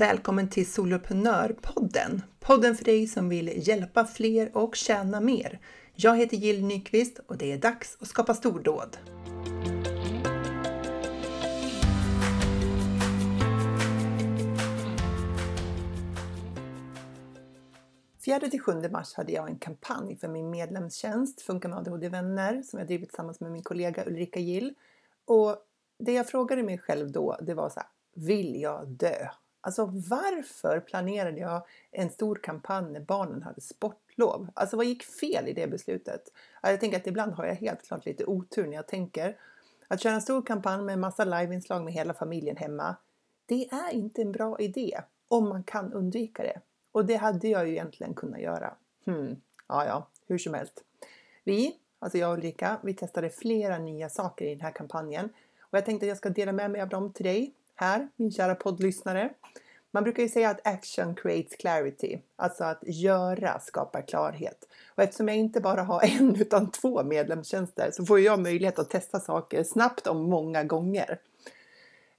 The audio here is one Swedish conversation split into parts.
Välkommen till Soloprenörpodden! Podden för dig som vill hjälpa fler och tjäna mer. Jag heter Jill Nyqvist och det är dags att skapa stordåd. 4 till 7 mars hade jag en kampanj för min medlemstjänst Funka med ADHD-vänner som jag drivit tillsammans med min kollega Ulrika Gill. Och det jag frågade mig själv då, det var så här, vill jag dö? Alltså varför planerade jag en stor kampanj när barnen hade sportlov? Alltså vad gick fel i det beslutet? Jag tänker att ibland har jag helt klart lite otur när jag tänker. Att köra en stor kampanj med en massa liveinslag med hela familjen hemma, det är inte en bra idé om man kan undvika det. Och det hade jag ju egentligen kunnat göra. Hmm. Ja, ja, hur som helst. Vi, alltså jag och Ulrika, vi testade flera nya saker i den här kampanjen och jag tänkte att jag ska dela med mig av dem till dig här, min kära poddlyssnare. Man brukar ju säga att action creates clarity, alltså att göra skapar klarhet. Och eftersom jag inte bara har en utan två medlemstjänster så får jag möjlighet att testa saker snabbt och många gånger.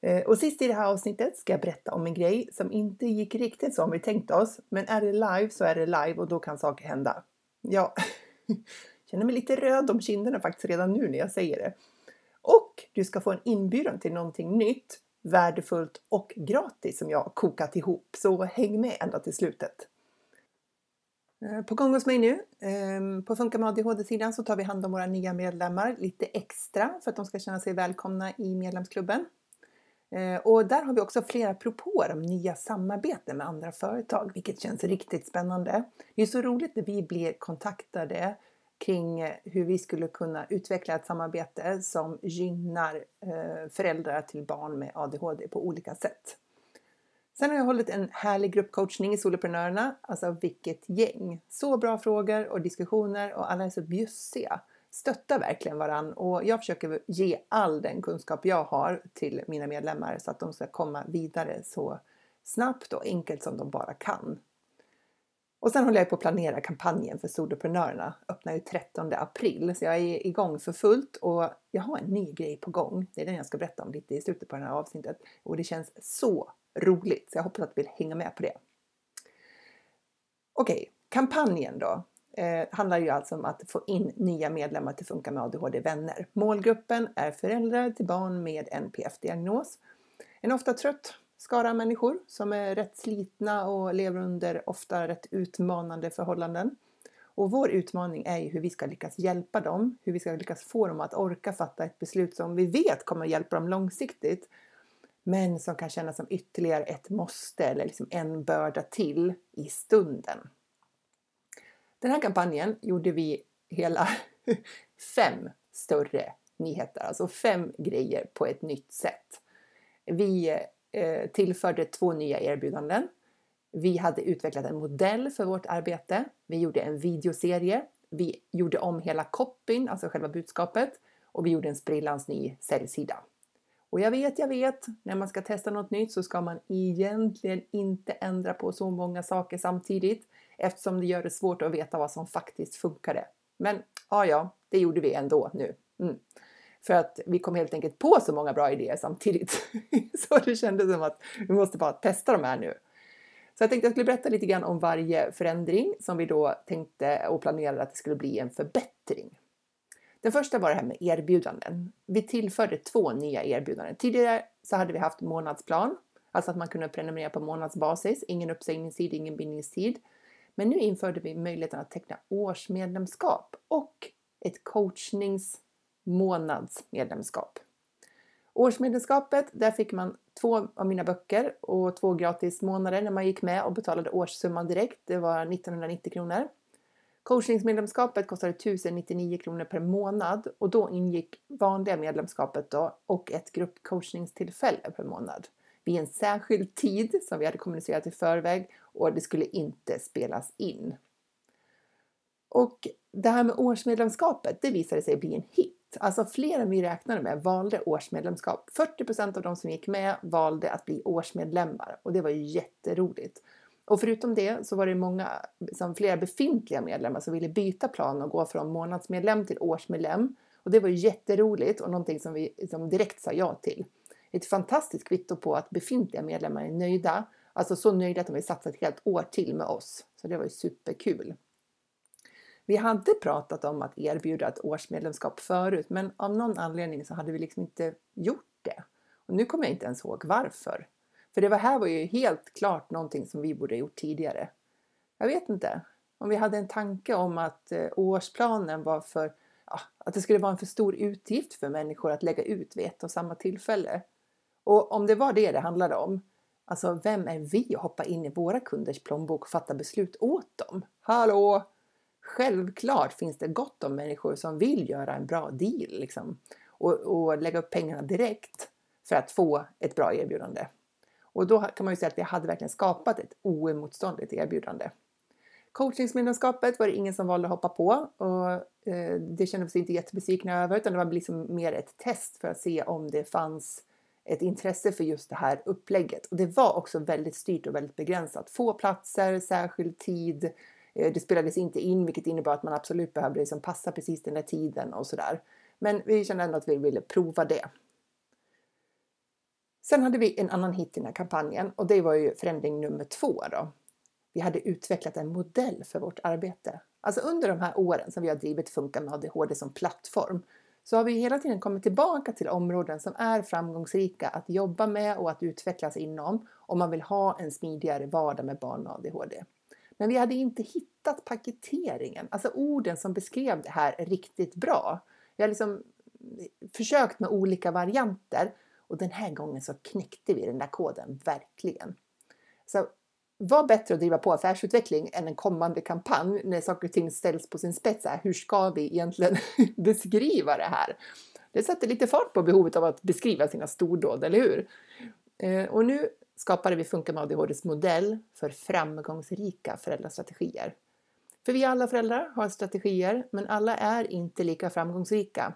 Eh, och sist i det här avsnittet ska jag berätta om en grej som inte gick riktigt som vi tänkt oss. Men är det live så är det live och då kan saker hända. Jag känner mig lite röd om kinderna faktiskt redan nu när jag säger det. Och du ska få en inbjudan till någonting nytt, värdefullt och gratis som jag kokat ihop. Så häng med ända till slutet. Eh, på gång hos mig nu. Ehm, på Funka med ADHD-sidan så tar vi hand om våra nya medlemmar lite extra för att de ska känna sig välkomna i medlemsklubben. Eh, och där har vi också flera propåer om nya samarbeten med andra företag, vilket känns riktigt spännande. Det är så roligt när vi blir kontaktade kring eh, hur vi skulle kunna utveckla ett samarbete som gynnar eh, föräldrar till barn med ADHD på olika sätt. Sen har jag hållit en härlig gruppcoachning i Soloprenörerna. Alltså vilket gäng! Så bra frågor och diskussioner och alla är så bjussiga stöttar verkligen varann och jag försöker ge all den kunskap jag har till mina medlemmar så att de ska komma vidare så snabbt och enkelt som de bara kan. Och sen håller jag på att planera kampanjen för Soloprenörerna. Öppnar ju 13 april så jag är igång för fullt och jag har en ny grej på gång. Det är den jag ska berätta om lite i slutet på det här avsnittet och det känns så roligt så jag hoppas att du vill hänga med på det. Okej, kampanjen då eh, handlar ju alltså om att få in nya medlemmar till Funka med ADHD-vänner. Målgruppen är föräldrar till barn med NPF-diagnos. En ofta trött skara människor som är rätt slitna och lever under ofta rätt utmanande förhållanden. Och vår utmaning är ju hur vi ska lyckas hjälpa dem, hur vi ska lyckas få dem att orka fatta ett beslut som vi vet kommer att hjälpa dem långsiktigt men som kan kännas som ytterligare ett måste eller liksom en börda till i stunden. Den här kampanjen gjorde vi hela fem större nyheter, alltså fem grejer på ett nytt sätt. Vi eh, Eh, tillförde två nya erbjudanden. Vi hade utvecklat en modell för vårt arbete. Vi gjorde en videoserie. Vi gjorde om hela copyn, alltså själva budskapet och vi gjorde en sprillans ny säljsida. Och jag vet, jag vet, när man ska testa något nytt så ska man egentligen inte ändra på så många saker samtidigt eftersom det gör det svårt att veta vad som faktiskt funkade. Men ja, ja, det gjorde vi ändå nu. Mm. För att vi kom helt enkelt på så många bra idéer samtidigt. så det kändes som att vi måste bara testa de här nu. Så jag tänkte att jag skulle berätta lite grann om varje förändring som vi då tänkte och planerade att det skulle bli en förbättring. Den första var det här med erbjudanden. Vi tillförde två nya erbjudanden. Tidigare så hade vi haft månadsplan, alltså att man kunde prenumerera på månadsbasis, ingen uppsägningstid, ingen bindningstid. Men nu införde vi möjligheten att teckna årsmedlemskap och ett coachnings Månadsmedlemskap. Årsmedlemskapet, där fick man två av mina böcker och två gratis månader när man gick med och betalade årssumman direkt. Det var 1990 kronor. Coachningsmedlemskapet kostade 1099 kronor per månad och då ingick vanliga medlemskapet då och ett gruppcoachningstillfälle per månad vid en särskild tid som vi hade kommunicerat i förväg och det skulle inte spelas in. Och det här med årsmedlemskapet, det visade sig bli en hit. Alltså fler än vi räknade med valde årsmedlemskap. 40% av de som gick med valde att bli årsmedlemmar och det var ju jätteroligt. Och förutom det så var det många, liksom, som flera befintliga medlemmar som ville byta plan och gå från månadsmedlem till årsmedlem. Och det var ju jätteroligt och någonting som vi som direkt sa ja till. Ett fantastiskt kvitto på att befintliga medlemmar är nöjda Alltså så nöjda att de vill satsa ett helt år till med oss. Så det var ju superkul. Vi hade pratat om att erbjuda ett årsmedlemskap förut, men av någon anledning så hade vi liksom inte gjort det. Och nu kommer jag inte ens ihåg varför. För det var här var ju helt klart någonting som vi borde ha gjort tidigare. Jag vet inte. Om vi hade en tanke om att eh, årsplanen var för ja, att det skulle vara en för stor utgift för människor att lägga ut vid ett och samma tillfälle. Och om det var det det handlade om, alltså vem är vi att hoppa in i våra kunders plånbok och fatta beslut åt dem? Hallå! Självklart finns det gott om människor som vill göra en bra deal liksom, och, och lägga upp pengarna direkt för att få ett bra erbjudande. Och då kan man ju säga att vi hade verkligen skapat ett oemotståndligt erbjudande. Coachningsmedlemskapet var det ingen som valde att hoppa på och eh, det kände vi inte jättebesvikna över utan det var liksom mer ett test för att se om det fanns ett intresse för just det här upplägget. Och det var också väldigt styrt och väldigt begränsat. Få platser, särskild tid. Eh, det spelades inte in vilket innebar att man absolut behövde liksom passa precis den där tiden och sådär. Men vi kände ändå att vi ville prova det. Sen hade vi en annan hit i den här kampanjen och det var ju förändring nummer två då. Vi hade utvecklat en modell för vårt arbete. Alltså under de här åren som vi har drivit Funka med ADHD som plattform så har vi hela tiden kommit tillbaka till områden som är framgångsrika att jobba med och att utvecklas inom om man vill ha en smidigare vardag med barn med ADHD. Men vi hade inte hittat paketeringen, alltså orden som beskrev det här riktigt bra. Vi har liksom eh, försökt med olika varianter och den här gången så knäckte vi den där koden verkligen. Så var bättre att driva på affärsutveckling än en kommande kampanj när saker och ting ställs på sin spets. Hur ska vi egentligen beskriva det här? Det sätter lite fart på behovet av att beskriva sina stordåd, eller hur? Eh, och nu skapade vi Funka med ADHDs modell för framgångsrika föräldrastrategier. För vi alla föräldrar har strategier, men alla är inte lika framgångsrika.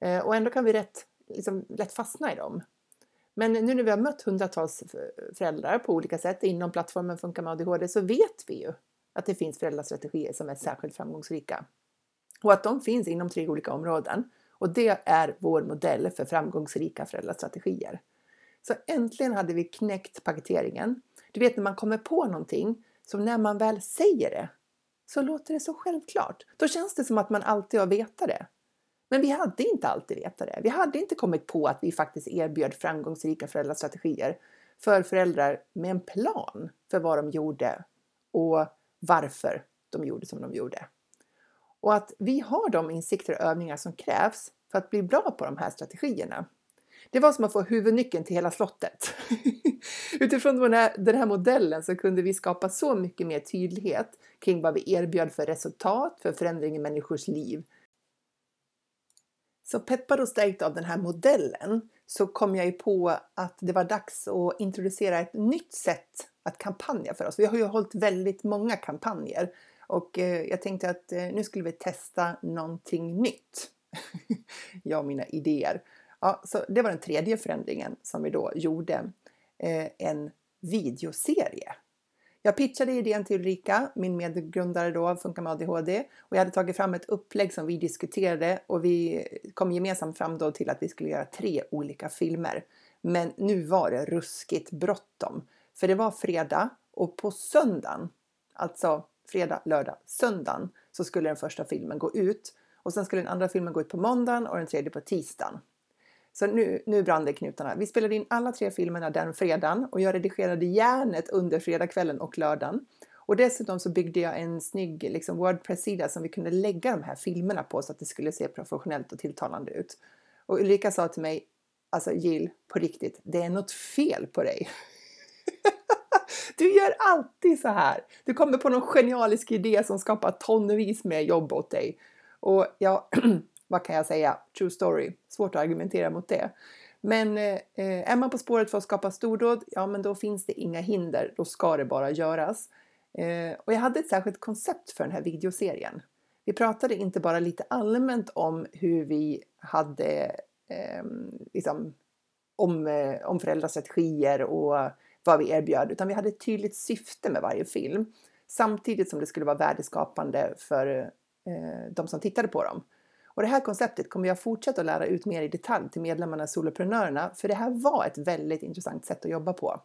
Eh, och ändå kan vi rätt, liksom, lätt fastna i dem. Men nu när vi har mött hundratals föräldrar på olika sätt inom plattformen Funka med ADHD så vet vi ju att det finns föräldrastrategier som är särskilt framgångsrika. Och att de finns inom tre olika områden. Och det är vår modell för framgångsrika föräldrastrategier. Så äntligen hade vi knäckt paketeringen. Du vet när man kommer på någonting, så när man väl säger det så låter det så självklart. Då känns det som att man alltid har vetat det. Men vi hade inte alltid vetat det. Vi hade inte kommit på att vi faktiskt erbjöd framgångsrika föräldrastrategier för föräldrar med en plan för vad de gjorde och varför de gjorde som de gjorde. Och att vi har de insikter och övningar som krävs för att bli bra på de här strategierna. Det var som att få huvudnyckeln till hela slottet. Utifrån den här, den här modellen så kunde vi skapa så mycket mer tydlighet kring vad vi erbjöd för resultat, för förändring i människors liv så peppad och stärkt av den här modellen så kom jag ju på att det var dags att introducera ett nytt sätt att kampanja för oss. Vi har ju hållit väldigt många kampanjer och eh, jag tänkte att eh, nu skulle vi testa någonting nytt. jag och mina idéer. Ja, så det var den tredje förändringen som vi då gjorde. Eh, en videoserie jag pitchade idén till Ulrika, min medgrundare då av Funka med ADHD och jag hade tagit fram ett upplägg som vi diskuterade och vi kom gemensamt fram då till att vi skulle göra tre olika filmer. Men nu var det ruskigt bråttom. För det var fredag och på söndagen, alltså fredag, lördag, söndagen så skulle den första filmen gå ut och sen skulle den andra filmen gå ut på måndagen och den tredje på tisdagen. Så nu, nu brann det knutarna. Vi spelade in alla tre filmerna den fredagen och jag redigerade järnet under fredagskvällen och lördagen. Och dessutom så byggde jag en snygg liksom, Wordpress-sida som vi kunde lägga de här filmerna på så att det skulle se professionellt och tilltalande ut. Och Ulrika sa till mig, alltså Jill, på riktigt, det är något fel på dig. du gör alltid så här. Du kommer på någon genialisk idé som skapar tonvis med jobb åt dig. Och jag vad kan jag säga? True story. Svårt att argumentera mot det. Men eh, är man på spåret för att skapa stordåd, ja men då finns det inga hinder. Då ska det bara göras. Eh, och jag hade ett särskilt koncept för den här videoserien. Vi pratade inte bara lite allmänt om hur vi hade eh, liksom, om, eh, om föräldrastrategier och vad vi erbjöd, utan vi hade ett tydligt syfte med varje film. Samtidigt som det skulle vara värdeskapande för eh, de som tittade på dem. Och det här konceptet kommer jag fortsätta att lära ut mer i detalj till medlemmarna soloprenörerna, för det här var ett väldigt intressant sätt att jobba på.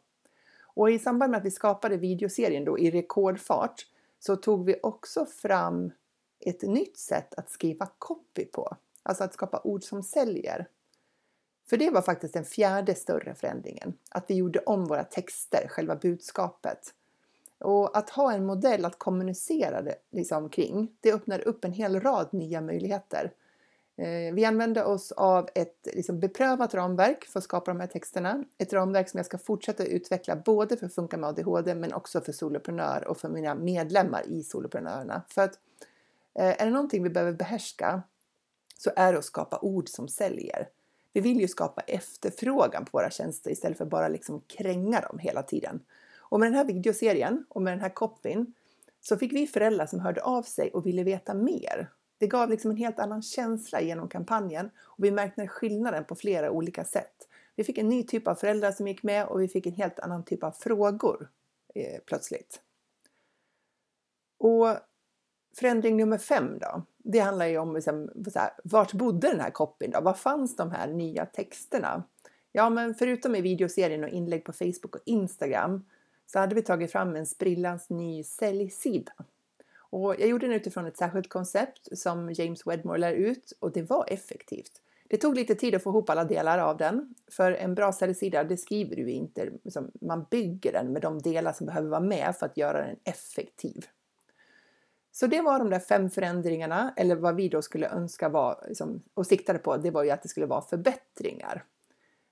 Och i samband med att vi skapade videoserien då i rekordfart så tog vi också fram ett nytt sätt att skriva copy på. Alltså att skapa ord som säljer. För det var faktiskt den fjärde större förändringen. Att vi gjorde om våra texter, själva budskapet. Och att ha en modell att kommunicera det, liksom, kring, det öppnar upp en hel rad nya möjligheter. Eh, vi använde oss av ett liksom, beprövat ramverk för att skapa de här texterna. Ett ramverk som jag ska fortsätta utveckla både för Funka med ADHD men också för soloprenör och för mina medlemmar i soloprenörerna. För att eh, är det någonting vi behöver behärska så är det att skapa ord som säljer. Vi vill ju skapa efterfrågan på våra tjänster istället för bara liksom kränga dem hela tiden. Och med den här videoserien och med den här copyn så fick vi föräldrar som hörde av sig och ville veta mer. Det gav liksom en helt annan känsla genom kampanjen och vi märkte skillnaden på flera olika sätt. Vi fick en ny typ av föräldrar som gick med och vi fick en helt annan typ av frågor eh, plötsligt. Och förändring nummer fem då, det handlar ju om liksom, så här, vart bodde den här copyn då? Var fanns de här nya texterna? Ja, men förutom i videoserien och inlägg på Facebook och Instagram så hade vi tagit fram en sprillans ny säljsida. Och jag gjorde den utifrån ett särskilt koncept som James Wedmore lär ut och det var effektivt. Det tog lite tid att få ihop alla delar av den. För en bra säljsida, det skriver du inte. Liksom, man bygger den med de delar som behöver vara med för att göra den effektiv. Så det var de där fem förändringarna, eller vad vi då skulle önska var, liksom, och siktade på, det var ju att det skulle vara förbättringar.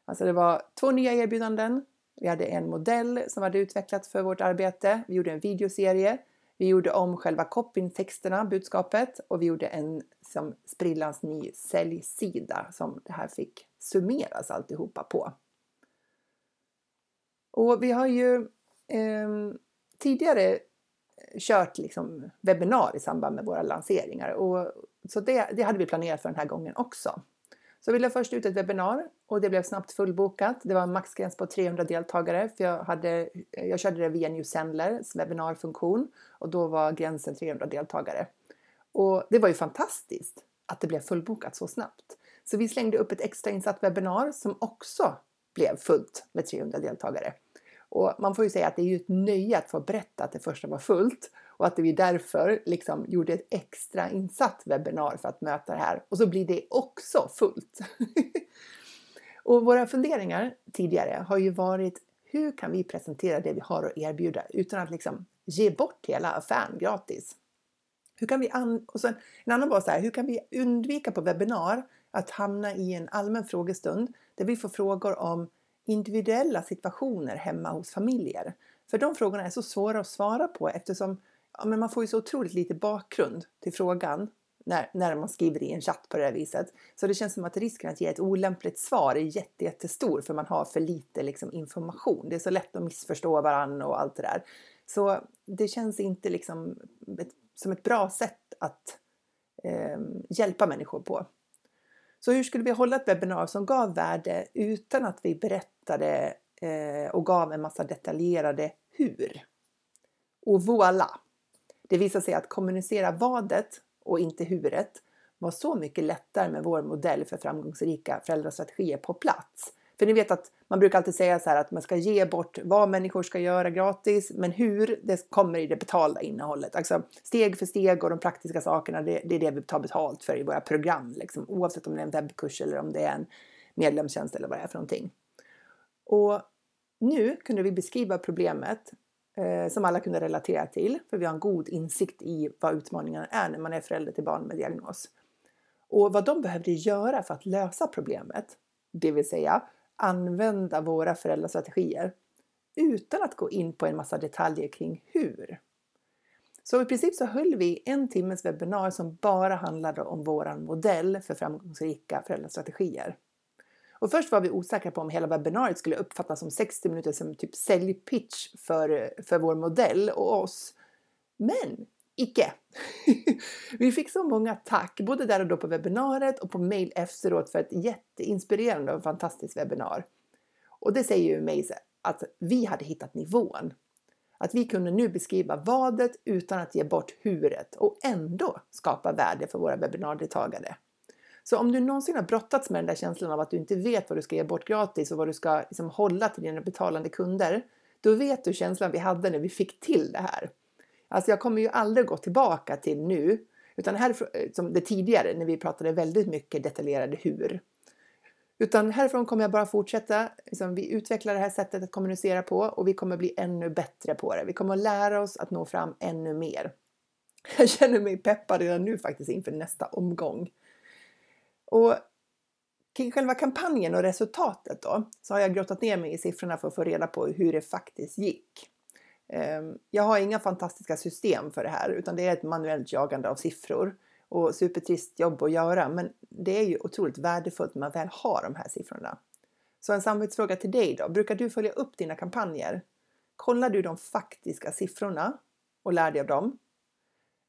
Alltså det var två nya erbjudanden, vi hade en modell som hade utvecklats för vårt arbete, vi gjorde en videoserie, vi gjorde om själva copytexterna, budskapet, och vi gjorde en som sprillans ny säljsida som det här fick summeras alltihopa på. Och vi har ju eh, tidigare kört liksom webbinar i samband med våra lanseringar. Och, så det, det hade vi planerat för den här gången också. Så vi la först ut ett webbinar och det blev snabbt fullbokat. Det var en maxgräns på 300 deltagare för jag, hade, jag körde det via New Sendlers webbinarfunktion och då var gränsen 300 deltagare. Och det var ju fantastiskt att det blev fullbokat så snabbt. Så vi slängde upp ett extrainsatt webbinar som också blev fullt med 300 deltagare. Och man får ju säga att det är ju ett nöje att få berätta att det första var fullt och att vi därför liksom gjorde ett extra insatt webbinar för att möta det här. Och så blir det också fullt. och våra funderingar tidigare har ju varit hur kan vi presentera det vi har att erbjuda utan att liksom ge bort hela affären gratis? Hur kan vi och sen, en annan var så här, hur kan vi undvika på webbinar att hamna i en allmän frågestund där vi får frågor om individuella situationer hemma hos familjer. För de frågorna är så svåra att svara på eftersom ja, men man får ju så otroligt lite bakgrund till frågan när, när man skriver i en chatt på det här viset. Så det känns som att risken att ge ett olämpligt svar är jätte, jättestor för man har för lite liksom, information. Det är så lätt att missförstå varandra och allt det där. Så det känns inte liksom ett, som ett bra sätt att eh, hjälpa människor på. Så hur skulle vi hålla ett webbinar som gav värde utan att vi berättade eh, och gav en massa detaljerade hur? Och voilà! Det visade sig att kommunicera vadet och inte huret var så mycket lättare med vår modell för framgångsrika föräldrastrategier på plats. För ni vet att man brukar alltid säga så här att man ska ge bort vad människor ska göra gratis, men hur det kommer i det betalda innehållet. Alltså steg för steg och de praktiska sakerna, det, det är det vi tar betalt för i våra program, liksom, oavsett om det är en webbkurs eller om det är en medlemstjänst eller vad det är för någonting. Och nu kunde vi beskriva problemet eh, som alla kunde relatera till, för vi har en god insikt i vad utmaningarna är när man är förälder till barn med diagnos. Och vad de behövde göra för att lösa problemet, det vill säga använda våra föräldrastrategier utan att gå in på en massa detaljer kring hur. Så i princip så höll vi en timmes webbinar som bara handlade om våran modell för framgångsrika föräldrastrategier. Och först var vi osäkra på om hela webbinariet skulle uppfattas som 60 minuter som typ säljpitch för, för vår modell och oss. Men icke! vi fick så många tack, både där och då på webbinariet och på mail efteråt för ett jätteinspirerande och fantastiskt webbinar. Och det säger ju mig att vi hade hittat nivån. Att vi kunde nu beskriva vadet utan att ge bort huret och ändå skapa värde för våra webbinardeltagare. Så om du någonsin har brottats med den där känslan av att du inte vet vad du ska ge bort gratis och vad du ska liksom hålla till dina betalande kunder, då vet du känslan vi hade när vi fick till det här. Alltså jag kommer ju aldrig gå tillbaka till nu, utan här som det tidigare när vi pratade väldigt mycket detaljerade hur. Utan härifrån kommer jag bara fortsätta. Liksom, vi utvecklar det här sättet att kommunicera på och vi kommer bli ännu bättre på det. Vi kommer att lära oss att nå fram ännu mer. Jag känner mig peppad redan nu faktiskt inför nästa omgång. Och kring själva kampanjen och resultatet då, så har jag grottat ner mig i siffrorna för att få reda på hur det faktiskt gick. Ehm, jag har inga fantastiska system för det här utan det är ett manuellt jagande av siffror och supertrist jobb att göra men det är ju otroligt värdefullt när man väl har de här siffrorna. Så en samvetsfråga till dig då, brukar du följa upp dina kampanjer? Kollar du de faktiska siffrorna och lär dig av dem?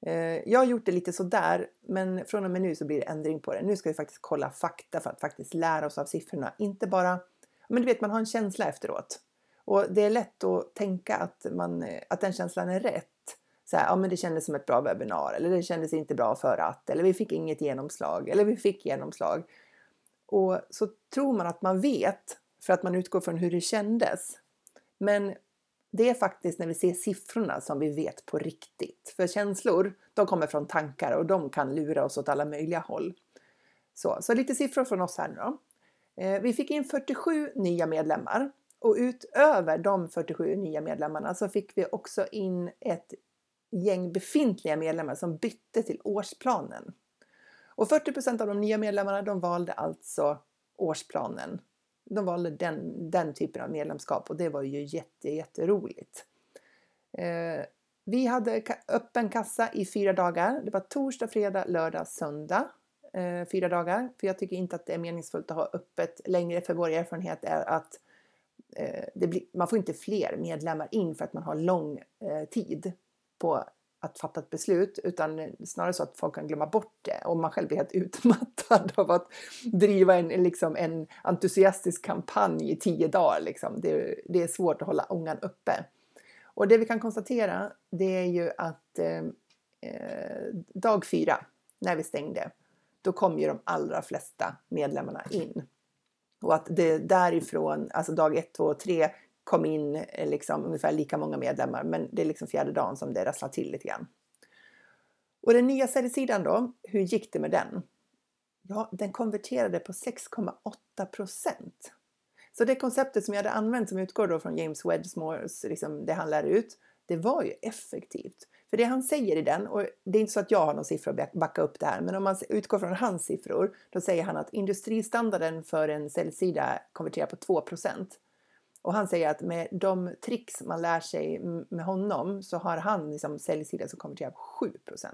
Eh, jag har gjort det lite sådär, men från och med nu så blir det ändring på det. Nu ska vi faktiskt kolla fakta för att faktiskt lära oss av siffrorna. Inte bara, men du vet man har en känsla efteråt. Och det är lätt att tänka att, man, eh, att den känslan är rätt. Så här, ja men det kändes som ett bra webbinar eller det kändes inte bra för att eller vi fick inget genomslag eller vi fick genomslag. Och så tror man att man vet för att man utgår från hur det kändes. Men det är faktiskt när vi ser siffrorna som vi vet på riktigt. För känslor, de kommer från tankar och de kan lura oss åt alla möjliga håll. Så, så lite siffror från oss här nu då. Eh, vi fick in 47 nya medlemmar och utöver de 47 nya medlemmarna så fick vi också in ett gäng befintliga medlemmar som bytte till årsplanen. Och 40% av de nya medlemmarna de valde alltså årsplanen de valde den, den typen av medlemskap och det var ju jätte, jätteroligt. Eh, vi hade öppen kassa i fyra dagar. Det var torsdag, fredag, lördag, söndag. Eh, fyra dagar. För jag tycker inte att det är meningsfullt att ha öppet längre för vår erfarenhet är att eh, blir, man får inte fler medlemmar in för att man har lång eh, tid på att fatta ett beslut utan snarare så att folk kan glömma bort det och man själv blir helt utmattad av att driva en, liksom en entusiastisk kampanj i tio dagar. Liksom. Det, det, är svårt att hålla ångan uppe. Och det vi kan konstatera det är ju att eh, eh dag fyra, när vi stängde, då kom ju de allra flesta medlemmarna in. Och att det därifrån, alltså dag ett, två, tre, kom in eh, liksom ungefär lika många medlemmar men det är liksom fjärde dagen som det rasslar till lite grann. Och den nya säljsidan då, hur gick det med den? Ja, den konverterade på 6,8 procent. Så det konceptet som jag hade använt som utgår då från James Wedmores, liksom det han lär ut, det var ju effektivt. För det han säger i den, och det är inte så att jag har någon siffra att backa upp det här, men om man utgår från hans siffror, då säger han att industristandarden för en säljsida konverterar på 2 procent. Och han säger att med de tricks man lär sig med honom så har han liksom säljsida som konverterar på 7%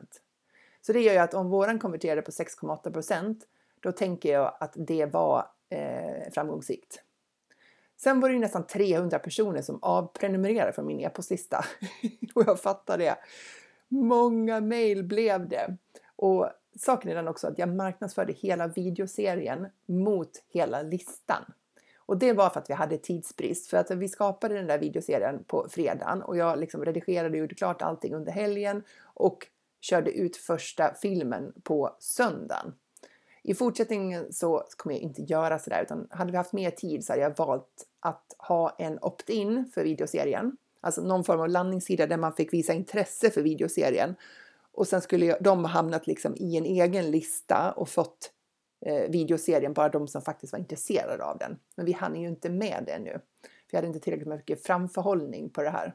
Så det gör ju att om våran konverterade på 6,8% då tänker jag att det var eh, framgångsrikt. Sen var det ju nästan 300 personer som avprenumererade från min e-postlista. och jag fattar det. Många mejl blev det. Och saken är den också att jag marknadsförde hela videoserien mot hela listan. Och det var för att vi hade tidsbrist. För att vi skapade den där videoserien på fredagen och jag liksom redigerade och gjorde klart allting under helgen och körde ut första filmen på söndagen. I fortsättningen så kommer jag inte göra sådär utan hade vi haft mer tid så hade jag valt att ha en opt-in för videoserien. Alltså någon form av landningssida där man fick visa intresse för videoserien. Och sen skulle de hamnat liksom i en egen lista och fått eh, videoserien, bara de som faktiskt var intresserade av den. Men vi hann ju inte med det nu. Vi hade inte tillräckligt mycket framförhållning på det här.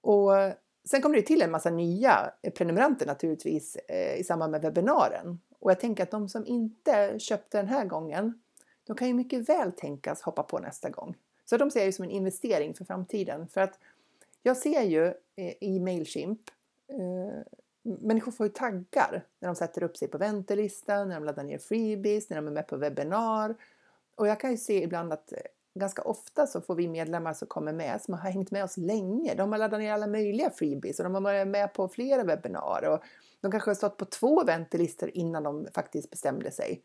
Och eh, sen kom det till en massa nya prenumeranter naturligtvis eh, i samband med webbinaren. Och jag tänker att de som inte köpte den här gången, de kan ju mycket väl tänkas hoppa på nästa gång. Så de ser jag ju som en investering för framtiden. För att jag ser ju eh, i Mailchimp eh, människor får ju taggar när de sätter upp sig på väntelistan, när de laddar ner freebies, när de är med på webbinar. Och jag kan ju se ibland att eh, ganska ofta så får vi medlemmar som kommer med som har hängt med oss länge. De har laddat ner alla möjliga freebies och de har varit med på flera webbinar och de kanske har stått på två väntelistor innan de faktiskt bestämde sig.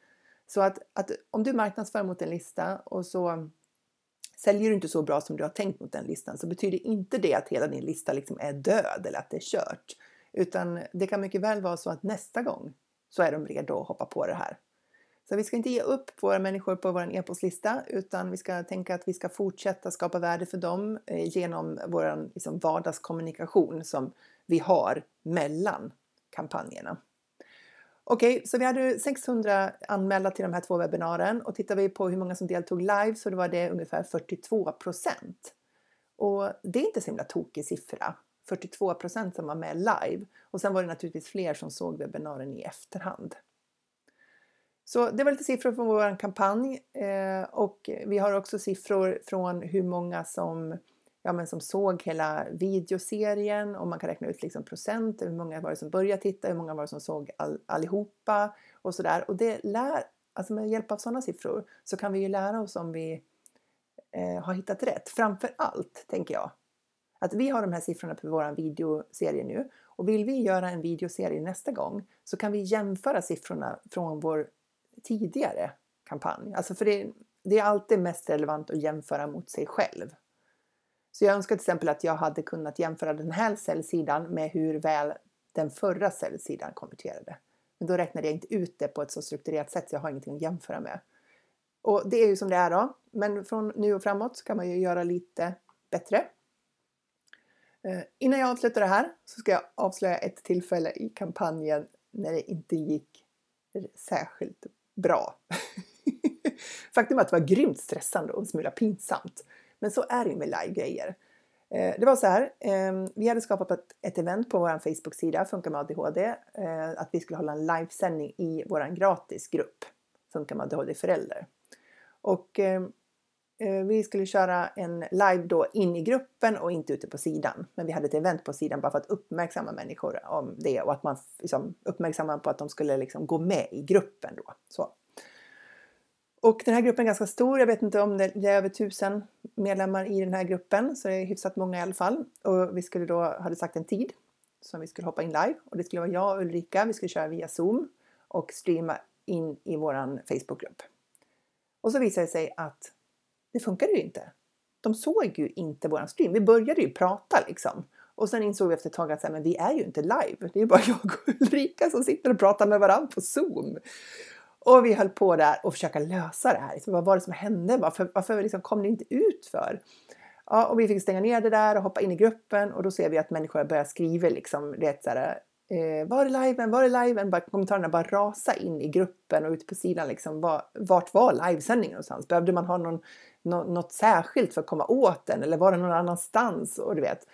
Så att, att om du marknadsför mot en lista och så säljer du inte så bra som du har tänkt mot den listan så betyder inte det att hela din lista liksom är död eller att det är kört. Utan det kan mycket väl vara så att nästa gång så är de redo att hoppa på det här. Så vi ska inte ge upp våra människor på vår e-postlista utan vi ska tänka att vi ska fortsätta skapa värde för dem eh, genom vår liksom, vardagskommunikation som vi har mellan kampanjerna. Okej, okay, så vi hade 600 anmälda till de här två webbinaren och tittar vi på hur många som deltog live så var det ungefär 42 procent. Och det är inte så himla tokig siffra. 42 procent som var med live och sen var det naturligtvis fler som såg webbinaren i efterhand. Så det var lite siffror från vår kampanj eh, och vi har också siffror från hur många som, ja, men som såg hela videoserien och man kan räkna ut liksom procent, hur många var det som började titta, hur många var det som såg all, allihopa och sådär. Och det lär, alltså med hjälp av sådana siffror så kan vi ju lära oss om vi eh, har hittat rätt. Framför allt, tänker jag, att vi har de här siffrorna på vår videoserie nu och vill vi göra en videoserie nästa gång så kan vi jämföra siffrorna från vår tidigare kampanj. Alltså för det, det är alltid mest relevant att jämföra mot sig själv. Så jag önskar till exempel att jag hade kunnat jämföra den här säljsidan med hur väl den förra säljsidan konverterade. Men då räknade jag inte ut det på ett så strukturerat sätt så jag har ingenting att jämföra med. Och det är ju som det är då. Men från nu och framåt så kan man ju göra lite bättre. Eh, innan jag avslutar det här så ska jag avslöja ett tillfälle i kampanjen när det inte gick särskilt bra. Faktum är att det var grymt stressande och en smula pinsamt. Men så är det med live-grejer. Eh, det var så här, ehm, vi hade skapat ett event på vår Facebook-sida Funka med ADHD. Eh, att vi skulle hålla en livesändning i vår gratisgrupp Funka med ADHD förälder. Och ehm, Eh, vi skulle köra en live då in i gruppen och inte ute på sidan. Men vi hade ett event på sidan bara för att uppmärksamma människor om det och att man liksom uppmärksammade på att de skulle liksom gå med i gruppen då. Så. Och den här gruppen är ganska stor. Jag vet inte om det är över tusen medlemmar i den här gruppen, så det är hyfsat många i alla fall. Och vi skulle då, hade sagt en tid som vi skulle hoppa in live och det skulle vara jag och Ulrika. Vi skulle köra via Zoom och streama in i våran Facebookgrupp. Och så visade det sig att det funkade ju inte. De såg ju inte våran stream. Vi började ju prata liksom. Och sen insåg vi efter ett tag att men vi är ju inte live. Det är ju bara jag och Ulrika som sitter och pratar med varandra på Zoom. Och vi höll på där och försöka lösa det här. Så vad var det som hände? Varför, varför liksom kom det inte ut för? Ja, och vi fick stänga ner det där och hoppa in i gruppen och då ser vi att människor börjar skriva liksom, det så här, eh, var är liven, var är liven? Bara, kommentarerna bara rasa in i gruppen och ut på sidan. Liksom, var, vart var livesändningen någonstans? Behövde man ha någon något särskilt för att komma åt den eller var det någon annanstans? Och, du vet.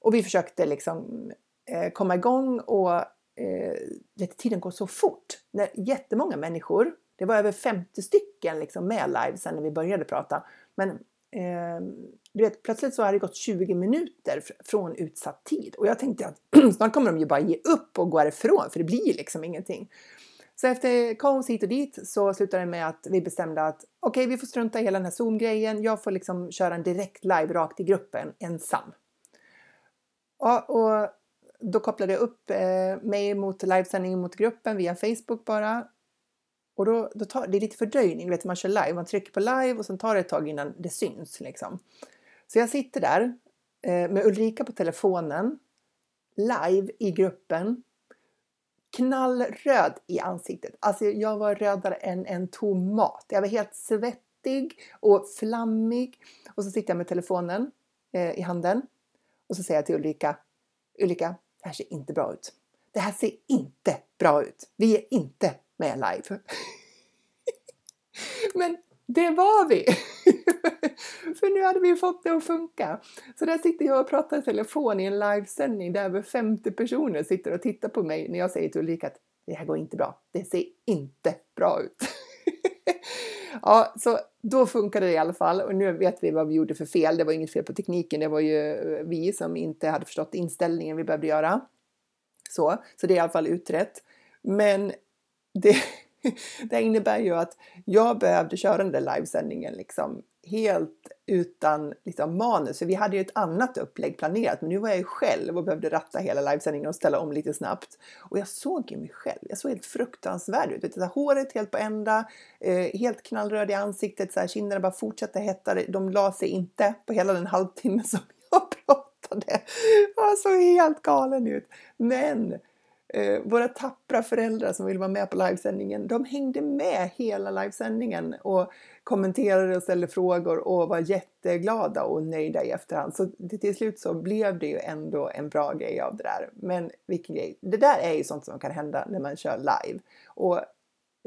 och vi försökte liksom eh, komma igång och eh, vet, tiden går så fort. När jättemånga människor, det var över 50 stycken liksom med live sen när vi började prata. Men eh, du vet, plötsligt så har det gått 20 minuter från utsatt tid och jag tänkte att snart kommer de ju bara ge upp och gå härifrån för det blir liksom ingenting. Så efter kaos hit och dit så slutade det med att vi bestämde att okej, okay, vi får strunta i hela den här Zoom-grejen. Jag får liksom köra en direkt live rakt i gruppen ensam. Ja, och då kopplade jag upp eh, mig mot livesändningen mot gruppen via Facebook bara. Och då, då tar det är lite fördröjning, vet man kör live. Man trycker på live och sen tar det ett tag innan det syns liksom. Så jag sitter där eh, med Ulrika på telefonen live i gruppen knallröd i ansiktet. Alltså jag var rödare än en tomat. Jag var helt svettig och flammig. Och så sitter jag med telefonen eh, i handen och så säger jag till Ulrika, Ulrika, det här ser inte bra ut. Det här ser inte bra ut. Vi är inte med live. Men det var vi! För nu hade vi fått det att funka. Så där sitter jag och pratar i telefon i en livesändning där över 50 personer sitter och tittar på mig när jag säger till Ulrika att det här går inte bra. Det ser inte bra ut. ja, så då funkade det i alla fall och nu vet vi vad vi gjorde för fel. Det var inget fel på tekniken, det var ju eh, vi som inte hade förstått inställningen vi behövde göra. Så, så det är i alla fall utrett. Men det, det innebär ju att jag behövde köra den där livesändningen liksom helt utan liksom, manus. För vi hade ju ett annat upplägg planerat men nu var jag ju själv och behövde ratta hela livesändningen och ställa om lite snabbt. Och jag såg ju mig själv. Jag såg helt fruktansvärd ut. Vet, håret helt på ända, eh, helt knallröd i ansiktet, så här, kinderna bara fortsatte hetta. De la sig inte på hela den halvtimme som jag pratade. Jag såg helt galen ut. Men Eh, våra tappra föräldrar som vill vara med på livesändningen, de hängde med hela livesändningen och kommenterade och ställde frågor och var jätteglada och nöjda i efterhand. Så till slut så blev det ju ändå en bra grej av det där. Men vilken grej! Det där är ju sånt som kan hända när man kör live. Och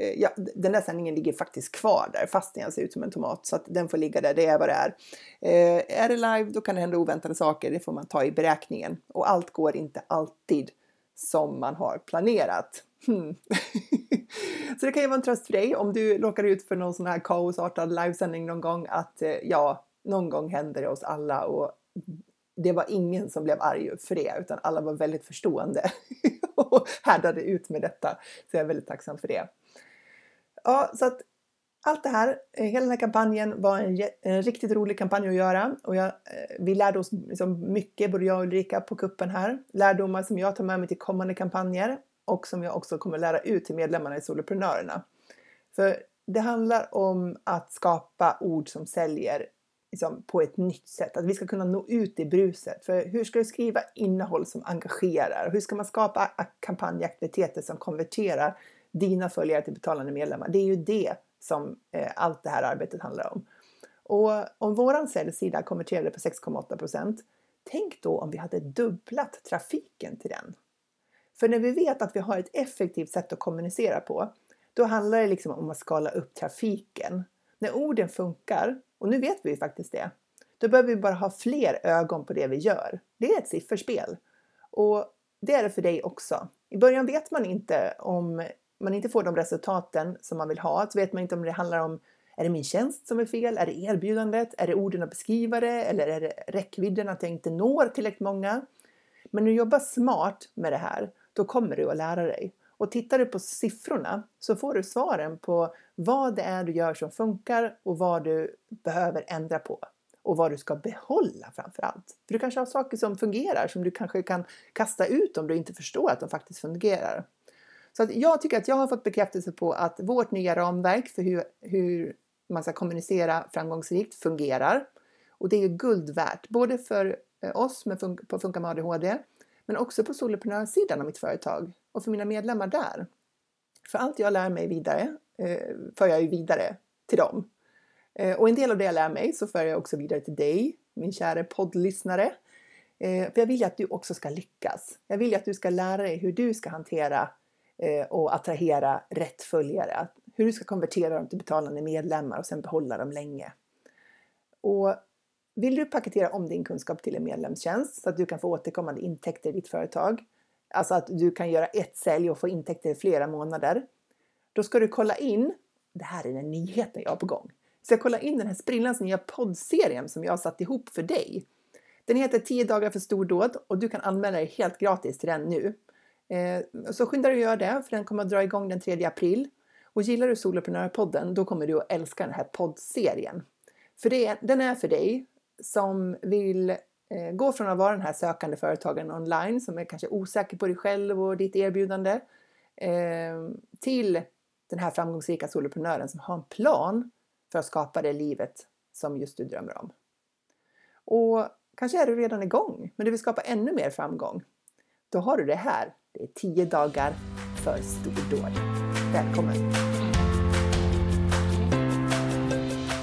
eh, ja, den där sändningen ligger faktiskt kvar där fastän jag ser ut som en tomat så att den får ligga där, det är vad det är. Eh, är det live då kan det hända oväntade saker, det får man ta i beräkningen och allt går inte alltid som man har planerat. Hmm. så det kan ju vara en tröst för dig om du råkar ut för någon sån här kaosartad livesändning någon gång att eh, ja, någon gång händer det oss alla och det var ingen som blev arg för det utan alla var väldigt förstående och härdade ut med detta. Så jag är väldigt tacksam för det. Ja, så att allt det här, eh, hela den här kampanjen var en, en riktigt rolig kampanj att göra och jag, eh, vi lärde oss liksom mycket, både jag och Ulrika, på kuppen här. Lärdomar som jag tar med mig till kommande kampanjer och som jag också kommer lära ut till medlemmarna i Soloprenörerna. För det handlar om att skapa ord som säljer liksom, på ett nytt sätt. Att vi ska kunna nå ut i bruset. För hur ska du skriva innehåll som engagerar? Hur ska man skapa kampanjaktiviteter som konverterar dina följare till betalande medlemmar? Det är ju det som eh, allt det här arbetet handlar om. Och om våran säljsida konverterade på 6,8% tänk då om vi hade dubblat trafiken till den. För när vi vet att vi har ett effektivt sätt att kommunicera på, då handlar det liksom om att skala upp trafiken. När orden funkar, och nu vet vi ju faktiskt det, då behöver vi bara ha fler ögon på det vi gör. Det är ett sifferspel. Och det är det för dig också. I början vet man inte om man inte får de resultaten som man vill ha, så vet man inte om det handlar om är det min tjänst som är fel? Är det erbjudandet? Är det orden att beskriva det? Eller är det räckvidden att jag inte når tillräckligt många? Men när du jobbar smart med det här, då kommer du att lära dig. Och tittar du på siffrorna så får du svaren på vad det är du gör som funkar och vad du behöver ändra på. Och vad du ska behålla framför allt. För du kanske har saker som fungerar som du kanske kan kasta ut om du inte förstår att de faktiskt fungerar. Så att jag tycker att jag har fått bekräftelse på att vårt nya ramverk för hur, hur man ska kommunicera framgångsrikt fungerar. Och det är guld värt, både för eh, oss med fun på Funka med ADHD, men också på soloprenörssidan av mitt företag och för mina medlemmar där. För allt jag lär mig vidare eh, för jag ju vidare till dem. Eh, och en del av det jag lär mig så för jag också vidare till dig, min kära poddlyssnare. Eh, för jag vill ju att du också ska lyckas. Jag vill ju att du ska lära dig hur du ska hantera Eh, och attrahera rätt följare. Hur du ska konvertera dem till betalande medlemmar och sen behålla dem länge. Och vill du paketera om din kunskap till en medlemstjänst så att du kan få återkommande intäkter i ditt företag, alltså att du kan göra ett sälj och få intäkter i flera månader, då ska du kolla in, det här är den nyheten jag har på gång, så jag kolla in den här sprillans nya poddserien som jag har satt ihop för dig. Den heter 10 dagar för stordåd och du kan anmäla dig helt gratis till den nu. Eh, så skynda dig att göra det, för den kommer att dra igång den 3 april. Och gillar du Soloprenörpodden, då kommer du att älska den här poddserien. För det, den är för dig som vill eh, gå från att vara den här sökande företagaren online som är kanske osäker på dig själv och ditt erbjudande eh, till den här framgångsrika soloprenören som har en plan för att skapa det livet som just du drömmer om. Och kanske är du redan igång, men du vill skapa ännu mer framgång. Då har du det här det är 10 dagar för stordåd. Välkommen!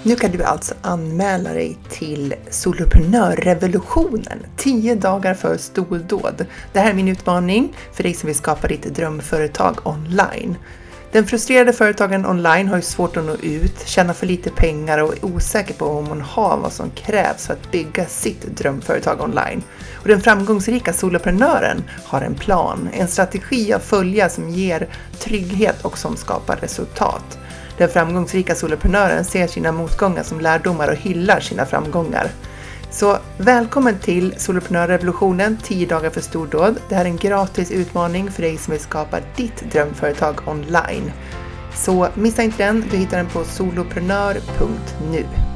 Nu kan du alltså anmäla dig till Soloprenörrevolutionen 10 dagar för stordåd. Det här är min utmaning för dig som vill skapa ditt drömföretag online. Den frustrerade företagaren online har ju svårt att nå ut, tjänar för lite pengar och är osäker på om hon har vad som krävs för att bygga sitt drömföretag online. Och den framgångsrika soloprenören har en plan, en strategi att följa som ger trygghet och som skapar resultat. Den framgångsrika soloprenören ser sina motgångar som lärdomar och hyllar sina framgångar. Så välkommen till Soloprenörrevolutionen 10 dagar för stordåd. Det här är en gratis utmaning för dig som vill skapa ditt drömföretag online. Så missa inte den, du hittar den på soloprenör.nu.